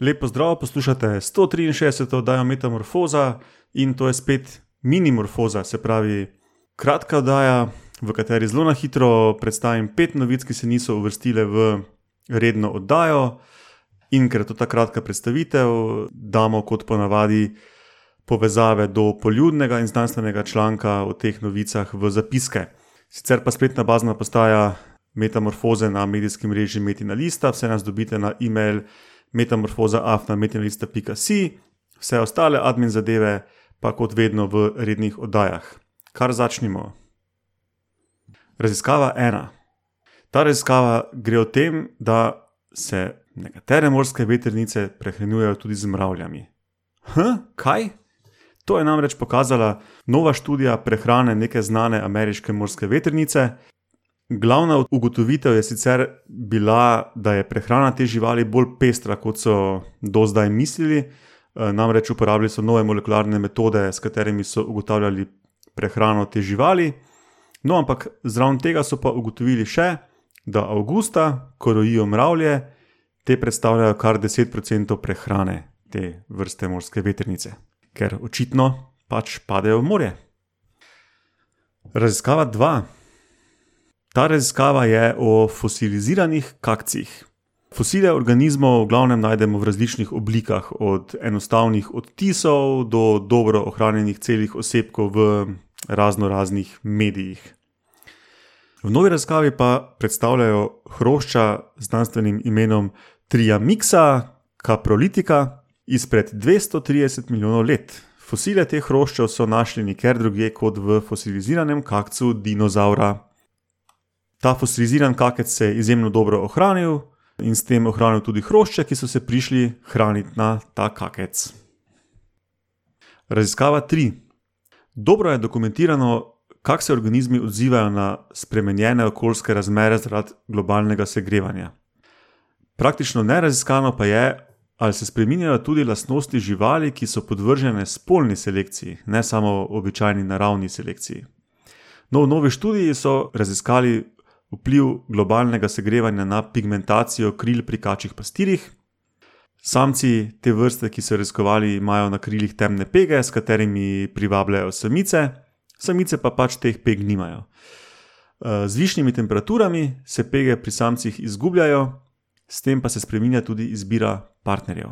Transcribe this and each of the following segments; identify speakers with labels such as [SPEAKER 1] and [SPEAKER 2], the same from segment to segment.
[SPEAKER 1] Lepo zdrav, poslušate 163. oddajo Metamorfoza in to je spet minimorfoza, se pravi kratka oddaja, v kateri zelo na hitro predstavim pet novic, ki se niso uvrstile v redno oddajo. In ker je to ta kratka predstavitev, damo kot ponavadi povezave do poljudnega in znanstvenega članka o teh novicah v zapiske. Sicer pa spletna bazna postaja Metamorfoze na medijskem režiu Metina Lista, vse nas dobite na e-mail metamorfoza.afna.metina.si, vse ostale admin zadeve pa kot vedno v rednih oddajah. Kar začnimo. Raziskava ena. Ta raziskava gre o tem, da se nekatere morske veternice prehranjujejo tudi z mravljami. Hm, kaj? To je namreč pokazala nova študija prehrane neke znane ameriške morske veternice. Glavna ugotovitev je sicer bila, da je prehrana te živali bolj pestra, kot so do zdaj mislili. Eh, namreč uporabljali so nove molekularne metode, s katerimi so ugotavljali prehrano te živali. No, ampak zraven tega so pa ugotovili še, da avgusta, ko rojijo mravlje, te predstavljajo kar 10% prehrane te vrste morske veternice, ker očitno pač padejo v morje. Raziskava 2. Ta raziskava je o fosiliziranih kakcih. Fosile organizmov v glavnem najdemo v različnih oblikah, od enostavnih odtisov do dobro ohranjenih celih osebkov v razno raznih medijih. V novi raziskavi pa predstavljajo hrošča z znanstvenim imenom Triamixa caprolitica izpred 230 milijonov let. Fosile teh hroščev so našli nikjer drugje kot v fosiliziranem kakcu dinozaura. Ta fosiliziran kakec se je izjemno dobro ohranil in s tem ohranil tudi hrošče, ki so se prišli hraniti na ta kakec. Raziskava 3. Dobro je dokumentirano, kako se organizmi odzivajo na spremenjene okoljske razmere zaradi globalnega segrevanja. Praktično neraziskano pa je, ali se spremenjajo tudi lastnosti živali, ki so podvržene spolni selekciji, ne samo običajni naravni selekciji. No, v novi študiji so raziskali vpliv globalnega segrevanja na pigmentacijo kril pri kačjih pastirjih. Samci te vrste, ki so raziskovali, imajo na krilih temne pege, s katerimi privabljajo samice, samice pa pač teh peg nimajo. Eh, z višjimi temperaturami se pege pri samcih izgubljajo, s tem pa se spremenja tudi izbira partnerjev.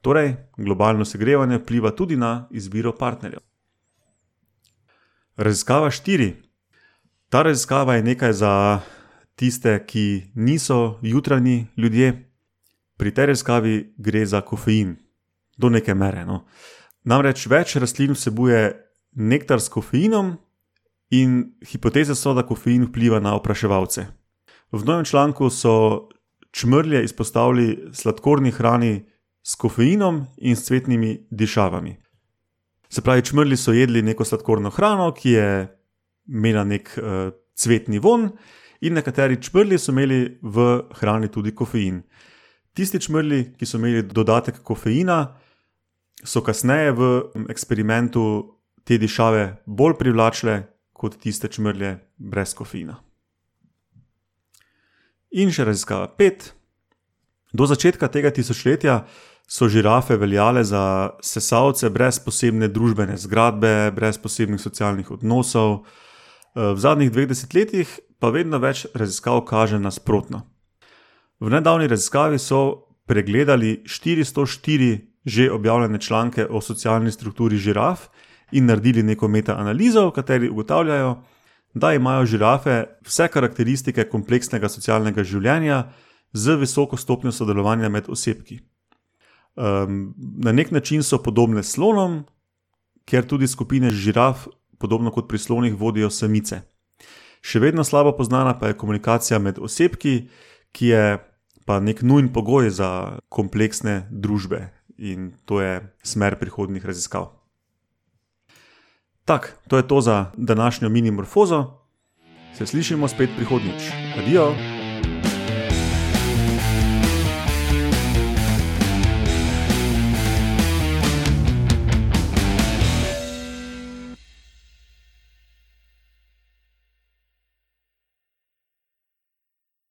[SPEAKER 1] Torej, globalno segrevanje vpliva tudi na izbiro partnerjev. Raziskava 4. Ta raziskava je nekaj za tiste, ki niso jutranji ljudje pri tej raziskavi gre za kofein, do neke mere. No. Namreč več rastlin vsebuje nektar s kofeinom, in hipoteze so, da kofein vpliva na opraševalce. V novem članku so črlje izpostavili sladkorni hrani s kofeinom in s cvetnimi dišavami. Se pravi, črlji so jedli neko sladkorno hrano, ki je imela nek uh, cvetni von, in nekateri črlji so imeli v hrani tudi kofein. Tisti črli, ki so imeli dodatek kofeina, so kasneje v eksperimentu te dišave bolj privlačile kot tiste črlje brez kofeina. In še raziskava pet. Do začetka tega tisočletja so žirafe veljale za sesalce brez posebne družbene zgradbe, brez posebnih socialnih odnosov. V zadnjih dveh desetletjih pa vedno več raziskav kaže nasprotno. V nedavni raziskavi so pregledali 404 že objavljene članke o socialni strukturi žiraf in naredili neko metaanalizo, v kateri ugotavljajo, da imajo žirafe vse karakteristike kompleksnega socialnega življenja z visoko stopnjo sodelovanja med osebki. Um, na nek način so podobne slonom, ker tudi skupine žiraf, podobno kot pri slonih, vodijo samice. Še vedno slabo poznana pa je komunikacija med osebki, ki je pa nek nujen pogoj za kompleksne družbe in to je smer prihodnih raziskav. Tako, to je to za današnjo minimorfozo. Se slišimo spet prihodnjič. Adijo!